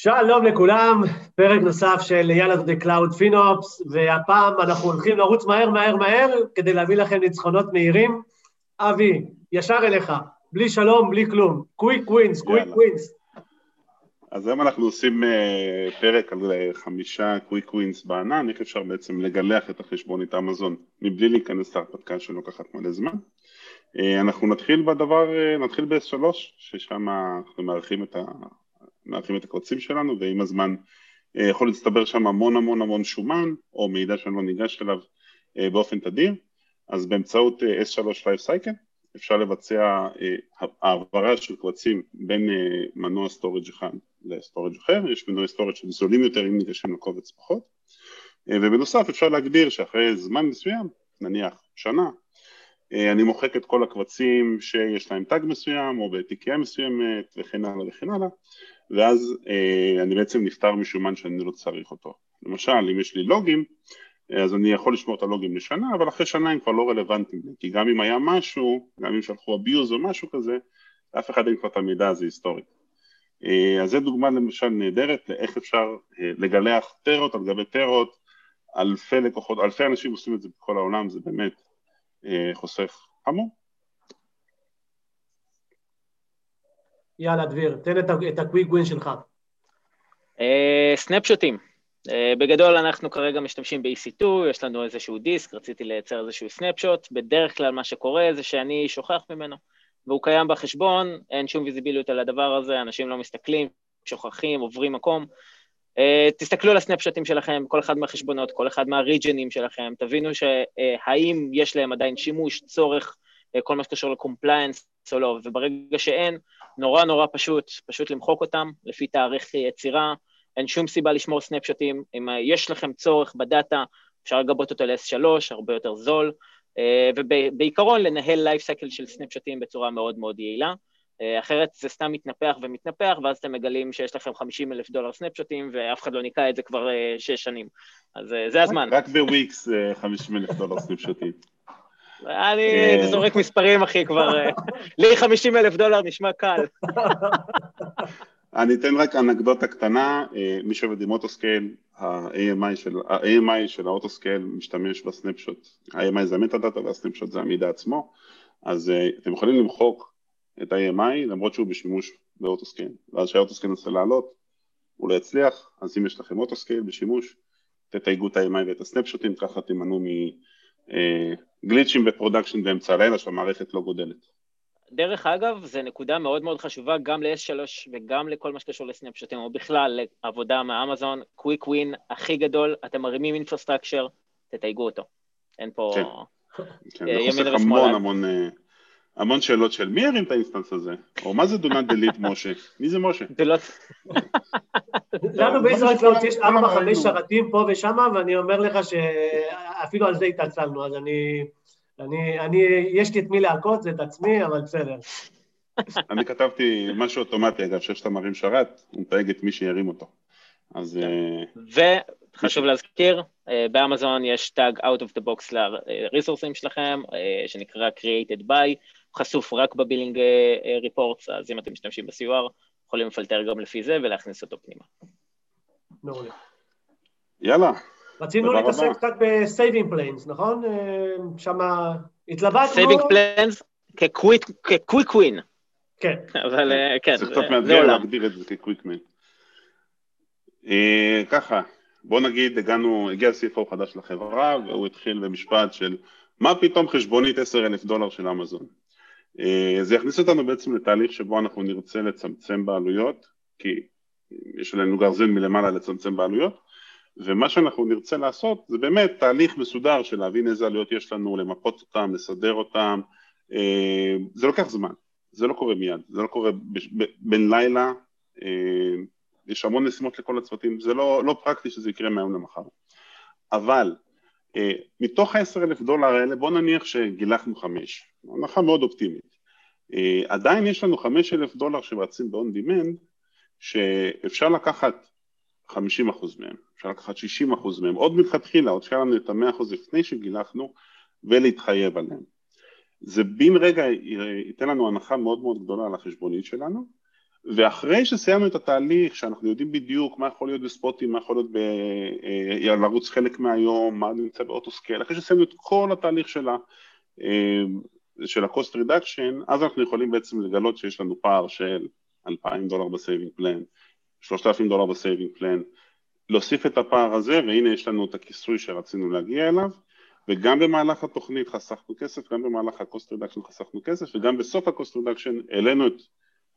שלום לכולם, פרק נוסף של יאללה the cloud FinOps, והפעם אנחנו הולכים לרוץ מהר מהר מהר כדי להביא לכם ניצחונות מהירים. אבי, ישר אליך, בלי שלום, בלי כלום. quick wins, quick wins. אז היום אנחנו עושים uh, פרק על uh, חמישה quick wins בענן, איך אפשר בעצם לגלח את החשבונית אמזון מבלי להיכנס להרפתקה שלוקחת מלא זמן. Uh, אנחנו נתחיל בדבר, נתחיל ב-S3, ששם אנחנו מארחים את, ה, מארחים את הקבצים שלנו, ועם הזמן uh, יכול להצטבר שם המון המון המון שומן, או מידע שאני לא ניגש אליו uh, באופן תדיר, אז באמצעות uh, S3 Life Cycle אפשר לבצע העברה של קבצים בין מנוע storage אחד ל storage אחר, יש מנועי סטורג' שהם זולים יותר אם ניגשים לקובץ פחות, ובנוסף אפשר להגדיר שאחרי זמן מסוים, נניח שנה, אני מוחק את כל הקבצים שיש להם טאג מסוים או בתיקייה מסוימת וכן הלאה וכן הלאה, ואז uh, אני בעצם נפטר משומן שאני לא צריך אותו. למשל, אם יש לי לוגים, אז אני יכול לשמור את הלוגים לשנה, אבל אחרי שנה הם כבר לא רלוונטיים, כי גם אם היה משהו, גם אם שלחו אביוז או משהו כזה, לאף אחד אין כבר את המידע הזה היסטורית. אה, אז זו דוגמה למשל נהדרת לאיך אפשר אה, לגלח טרות על גבי טרות, אלפי לקוחות, אלפי אנשים עושים את זה בכל העולם, זה באמת אה, חוסך המון. יאללה דביר, תן את הקוויק ווין שלך. סנפשוטים. אה, בגדול אנחנו כרגע משתמשים ב-EC2, יש לנו איזשהו דיסק, רציתי לייצר איזשהו סנפשוט, בדרך כלל מה שקורה זה שאני שוכח ממנו, והוא קיים בחשבון, אין שום ויזיביליות על הדבר הזה, אנשים לא מסתכלים, שוכחים, עוברים מקום. Uh, תסתכלו על הסנפשוטים שלכם, כל אחד מהחשבונות, כל אחד מהריג'נים שלכם, תבינו שהאם יש להם עדיין שימוש, צורך, uh, כל מה שקשור ל compliance או לא, וברגע שאין, נורא נורא פשוט, פשוט למחוק אותם לפי תאריך יצירה, אין שום סיבה לשמור סנפשוטים, אם יש לכם צורך בדאטה, אפשר לגבות אותו ל-S3, הרבה יותר זול, אה, ובעיקרון לנהל life cycle של סנפשוטים בצורה מאוד מאוד יעילה. אה, אחרת זה סתם מתנפח ומתנפח, ואז אתם מגלים שיש לכם 50 אלף דולר סנפשוטים, ואף אחד לא ניקה את זה כבר אה, שש שנים. אז זה הזמן. רק בוויקס 50 אלף דולר סנפשוטים. אני זורק מספרים, אחי, כבר... לי 50 אלף דולר נשמע קל. אני אתן רק אנקדוטה קטנה, אה, מי שעובד עם autoscale, ה-AMI של, ה-AMI של ה autoscale משתמש ב snapshot, ה-AMI זה ה metadata וה snapshot זה המידע עצמו, אז אה, אתם יכולים למחוק את ה-AMI למרות שהוא בשימוש ב autoscale, ואז כשה autoscale ינסה לעלות, הוא לא יצליח, אז אם יש לכם autoscale בשימוש, תתייגו את ה-AMI ואת הסנפשוטים, ככה תימנעו מגליצ'ים אה, ב production באמצע הלילה שהמערכת לא גודלת. דרך אגב, זו נקודה מאוד מאוד חשובה גם ל-S3 וגם לכל מה שקשור לסנאפשוטים, או בכלל לעבודה מאמזון, quick win הכי גדול, אתם מרימים infrastructure, תתייגו אותו. אין פה כן. כן, ימין ושמאלה. זה חוסך המון המון, אה, המון שאלות של מי ירים את ה instance הזה? או מה זה do not delete משה? מי זה משה? לנו בישראל קלאוד יש ארבע חמש שרתים פה ושמה, ואני אומר לך שאפילו על זה התעצלנו, אז אני... אני, אני, יש לי את מי להכות, זה את עצמי, אבל בסדר. אני כתבתי משהו אוטומטי, אגב, שאתה מרים שרת, הוא מתייג את מי שירים אותו. אז... אה, וחשוב להזכיר, אה, באמזון יש tag Out of the Box לריסורסים שלכם, אה, שנקרא Created by, חשוף רק ב billing reports, אז אם אתם משתמשים ב-CUR, יכולים לפלטר גם לפי זה ולהכניס אותו פנימה. מעולה. יאללה, רצינו להתעסק קצת ב saving plans, נכון? אה, שם התלבטנו... saving plans כ quick win. כן. אבל אה, כן, זה קצת מאתגר להגדיר את זה כקוויק ווין. אה, ככה, בוא נגיד, הגענו, הגיע CFO חדש לחברה, והוא התחיל במשפט של מה פתאום חשבונית 10 אלף דולר של אמזון. זה יכניס אותנו בעצם לתהליך שבו אנחנו נרצה לצמצם בעלויות, כי יש עלינו גרזן מלמעלה לצמצם בעלויות, ומה שאנחנו נרצה לעשות זה באמת תהליך מסודר של להבין איזה עלויות יש לנו, למפות אותם, לסדר אותם, אה, זה לוקח זמן, זה לא קורה מיד, זה לא קורה בין לילה, אה, יש המון נשימות לכל הצוותים, זה לא, לא פרקטי שזה יקרה מהיום למחר, אבל אה, מתוך ה-10 אלף דולר האלה בוא נניח שגילחנו חמש, הנחה מאוד אופטימית, עדיין יש לנו חמש אלף דולר שרצים ב-on demand שאפשר לקחת 50% מהם, אפשר לקחת 60% מהם, עוד מלכתחילה, עוד שהיה לנו את ה-100% לפני שגילחנו ולהתחייב עליהם. זה בן רגע ייתן לנו הנחה מאוד מאוד גדולה על החשבונית שלנו, ואחרי שסיימנו את התהליך, שאנחנו יודעים בדיוק מה יכול להיות בספוטים, מה יכול להיות ב... אה, לרוץ חלק מהיום, מה נמצא ב autoscale, אחרי שסיימנו את כל התהליך אה, של ה-cost reduction, אז אנחנו יכולים בעצם לגלות שיש לנו פער של 2,000 דולר ב saving plan, 3,000 דולר ב saving plan, להוסיף את הפער הזה, והנה יש לנו את הכיסוי שרצינו להגיע אליו, וגם במהלך התוכנית חסכנו כסף, גם במהלך ה-cost reduction חסכנו כסף, וגם בסוף ה-cost reduction העלינו את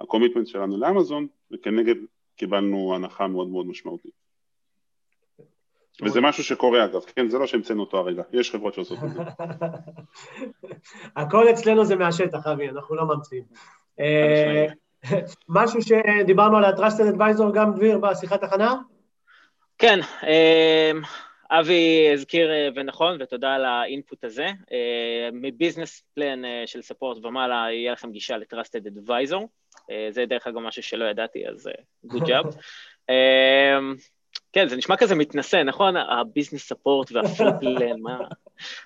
הקומיטמנט שלנו לאמזון, וכנגד קיבלנו הנחה מאוד מאוד משמעותית. וזה משהו שקורה אגב, כן, זה לא שהמצאנו אותו הרגע, יש חברות שעושות את זה. הכל אצלנו זה מהשטח, אבי, אנחנו לא ממציאים. אה, משהו שדיברנו על ה-Trusted Advisor גם, דביר, בשיחת הכנה? כן, אה, אבי הזכיר אה, ונכון, ותודה על ה input הזה. מ business plan של support ומעלה יהיה לכם גישה ל-Trusted Advisor. זה דרך אגב משהו שלא ידעתי, אז good job. כן, זה נשמע כזה מתנשא, נכון? ה business support וה free plan, מה...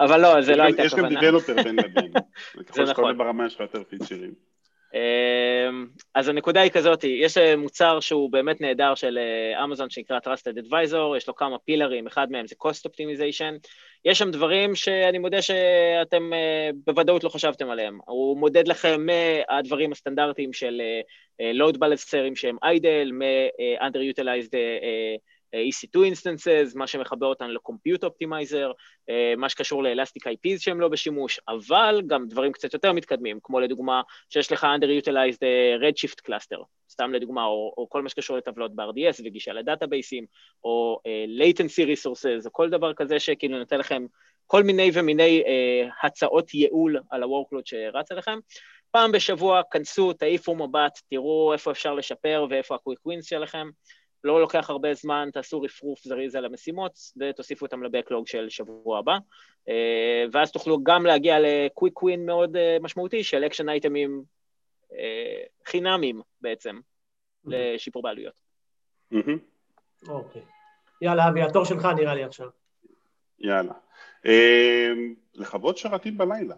אבל לא, זה לא הייתה הכוונה. יש גם developer בין לבין. ככל שאתה עולה ברמה יש לך יותר פיצ'רים. אמ, אז הנקודה היא כזאת, יש מוצר שהוא באמת נהדר של אמזון שנקרא Trusted Advisor, יש לו כמה פילרים, אחד מהם זה Cost Optimization, יש שם דברים שאני מודה שאתם אה, בוודאות לא חשבתם עליהם, הוא מודד לכם מהדברים הסטנדרטיים של אה, Load Balancerים שהם idle, מ-underutilized אה, EC2 instances, מה שמחבר אותנו ל-compute optimizer, אה, מה שקשור ל-elastic IPs שהם לא בשימוש, אבל גם דברים קצת יותר מתקדמים, כמו לדוגמה שיש לך underutilized אה, redshift cluster, סתם לדוגמה, או, או כל מה שקשור לטבלות ב-RDS וגישה לדאטאבייסים, או uh, latency resources, או כל דבר כזה שכאילו נותן לכם כל מיני ומיני uh, הצעות ייעול על ה-workload שרץ עליכם. פעם בשבוע כנסו, תעיפו מבט, תראו איפה אפשר לשפר ואיפה ה-quick wins שלכם. לא לוקח הרבה זמן, תעשו רפרוף זריז על המשימות ותוסיפו אותם ל backlog של שבוע הבא, אה, ואז תוכלו גם להגיע ל quick win מאוד אה, משמעותי של אקשן אייטמים אה, חינמים בעצם, mm-hmm. לשיפור בעלויות. Mm-hmm. אוקיי. יאללה, אבי, התור שלך נראה לי עכשיו. יאללה. לכבות שרתים בלילה.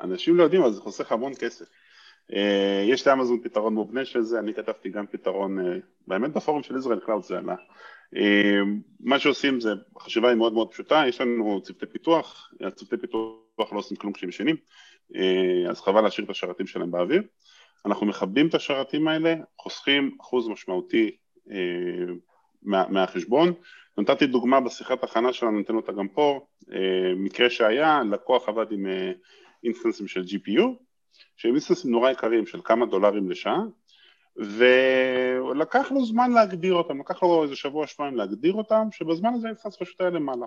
אנשים לא יודעים, אבל זה חוסך המון כסף. אה, יש לאמזון פתרון מובנה של זה, אני כתבתי גם פתרון, אה, באמת בפורום של ישראל קלאוד זה עלה. אה, מה שעושים זה, החשיבה היא מאוד מאוד פשוטה, יש לנו צוותי פיתוח, הצוותי פיתוח לא עושים כלום כשהם ישנים, אז חבל להשאיר את השרתים שלהם באוויר. אנחנו מכבים את השרתים האלה, חוסכים אחוז משמעותי מה, מהחשבון. נתתי דוגמה בשיחת הכנה שלנו, ניתן אותה גם פה, מקרה שהיה, לקוח עבד עם אינסטנסים של GPU, שהם אינסטנסים נורא יקרים של כמה דולרים לשעה, ולקח לו זמן להגדיר אותם, לקח לו איזה שבוע שבועיים להגדיר אותם, שבזמן הזה ה instance פשוט היה למעלה.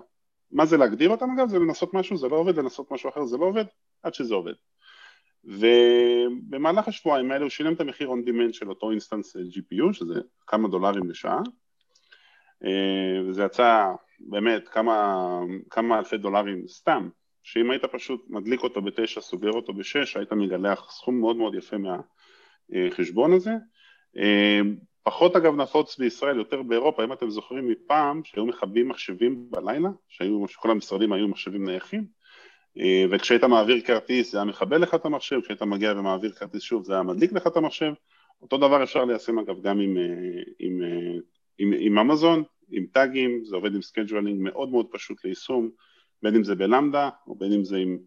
מה זה להגדיר אותם אגב? זה לנסות משהו, זה לא עובד, לנסות משהו אחר זה לא עובד, עד שזה עובד. ובמהלך השבועיים האלה הוא שילם את המחיר on demand של אותו instance GPU, שזה כמה דולרים לשעה, אה, וזה יצא באמת כמה, כמה אלפי דולרים סתם, שאם היית פשוט מדליק אותו בתשע, סוגר אותו בשש, היית מגלח סכום מאוד מאוד יפה מהחשבון הזה. אה, פחות אגב נפוץ בישראל, יותר באירופה, אם אתם זוכרים מפעם שהיו מכבים מחשבים בלילה, שהיו, שכל המשרדים היו מחשבים נייחים, אה, וכשהיית מעביר כרטיס זה היה מכבה לך את המחשב, כשהיית מגיע ומעביר כרטיס שוב זה היה מדליק לך את המחשב, אותו דבר אפשר ליישם אגב גם עם, אה, עם, עם, עם אמזון, עם טאגים, זה עובד עם scheduling מאוד מאוד פשוט ליישום, בין אם זה ב Lambda, או בין אם זה עם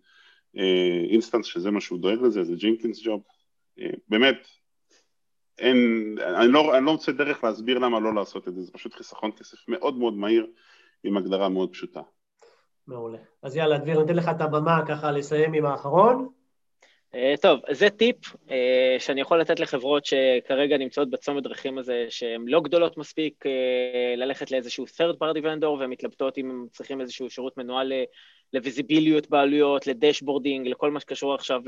instance, אה, שזה מה שהוא דואג לזה, זה Jenkins job. אה, באמת, אין, אני לא, אני לא מוצא דרך להסביר למה לא לעשות את זה, זה פשוט חיסכון כסף מאוד מאוד מהיר, עם הגדרה מאוד פשוטה. מעולה. אז יאללה, דביר, ניתן לך את הבמה ככה לסיים עם האחרון. אה, טוב, זה טיפ אה, שאני יכול לתת לחברות שכרגע נמצאות בצומת דרכים הזה, שהן לא גדולות מספיק, אה, ללכת לאיזשהו third party vendor ומתלבטות אם הם צריכים איזשהו שירות מנוהל לוויזיביליות בעלויות, ל dashboarding, לכל מה שקשור עכשיו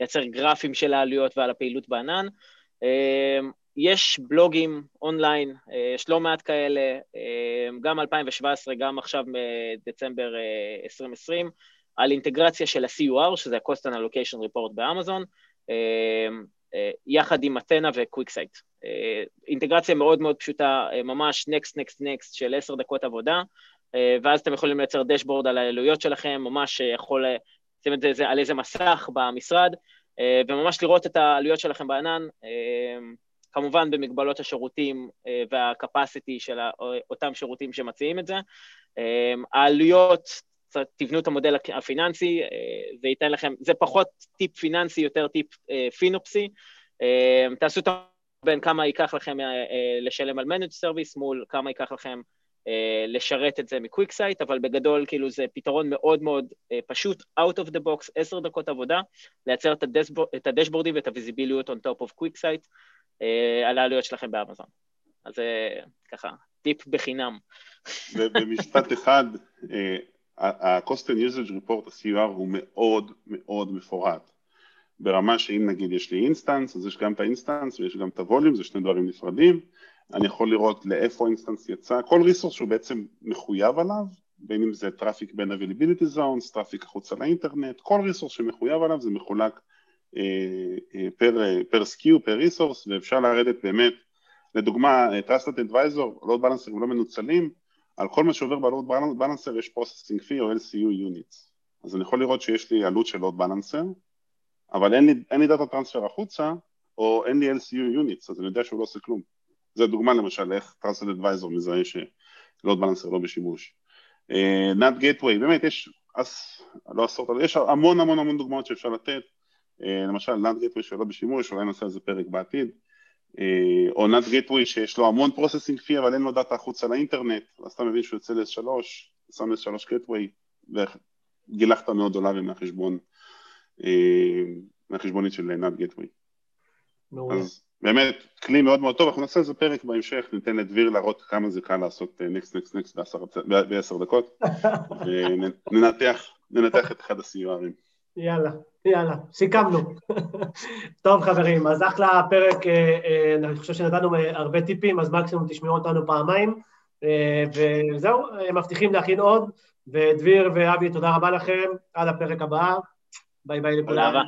לייצר גרפים של העלויות ועל הפעילות בענן. יש בלוגים אונליין, יש לא מעט כאלה, גם 2017, גם עכשיו מדצמבר אה, 2020, על אינטגרציה של ה-CUR, שזה ה-Cost and Allocation Report באמזון, אה, אה, יחד עם Athena ו QuickSight. אינטגרציה מאוד מאוד פשוטה, אה, ממש next, next, next של עשר דקות עבודה, ואז אתם יכולים לייצר דשבורד על העלויות שלכם, ממש יכול לשים את זה על איזה מסך במשרד, וממש לראות את העלויות שלכם בענן, כמובן במגבלות השירותים וה-capacity של אותם שירותים שמציעים את זה. העלויות, תבנו את המודל הפיננסי, זה ייתן לכם, זה פחות טיפ פיננסי, יותר טיפ פינופסי. תעשו את בין כמה ייקח לכם לשלם על managed service מול כמה ייקח לכם לשרת את זה מ QuickSight, אבל בגדול כאילו זה פתרון מאוד מאוד פשוט, out of the box, עשר דקות עבודה, לייצר את הדשבורדים ואת הוויזיביליות on top of QuickSight על העלויות שלכם באמזון. אז זה ככה, טיפ בחינם. ובמשפט אחד, ה-cost and usage report, ה-CUR, הוא מאוד מאוד מפורט. ברמה שאם נגיד יש לי instance, אז יש גם את ה instance ויש גם את ה volume, זה שני דברים נפרדים. אני יכול לראות לאיפה ה instance יצא, כל resource שהוא בעצם מחויב עליו, בין אם זה traffic בין availability zones, traffic החוצה לאינטרנט, כל resource שמחויב עליו זה מחולק אה, אה, per, per SKU, per resource, ואפשר לרדת באמת, לדוגמה, Trusted Advisor, load balancer לא מנוצלים, על כל מה שעובר ב-load balancer יש processing fee או LCU units. אז אני יכול לראות שיש לי עלות של load balancer, אבל אין לי, אין לי data transfer החוצה, או אין לי LCU units, אז אני יודע שהוא לא עושה כלום. זו דוגמה למשל איך Trusted Advisor מזהה ש load balancer לא בשימוש. NAT אה, Gateway, באמת יש, אז, לא עשרות, יש המון המון המון דוגמאות שאפשר לתת, אה, למשל NAT Gateway שלא בשימוש, אולי נעשה על זה פרק בעתיד, או NAT Gateway שיש לו המון processing fee אבל אין לו דאטה החוצה לאינטרנט, אז אתה מבין שהוא יוצא ל-S3, שם S3 Gateway, וגילחת מאות דולרים מהחשבון אה, מהחשבונית של NAT Gateway. אז באמת, כלי מאוד מאוד טוב, אנחנו נעשה איזה פרק בהמשך, ניתן לדביר להראות כמה זה קל לעשות next next next בעשר דקות, וננתח את אחד הסיוערים. יאללה, יאללה, סיכמנו. טוב חברים, אז אחלה פרק, אה, אה, אני חושב שנתנו הרבה טיפים, אז מקסימום תשמעו אותנו פעמיים, וזהו, מבטיחים להכין עוד, ודביר ואבי, תודה רבה לכם, עד הפרק הבא. Bye bye, Hola,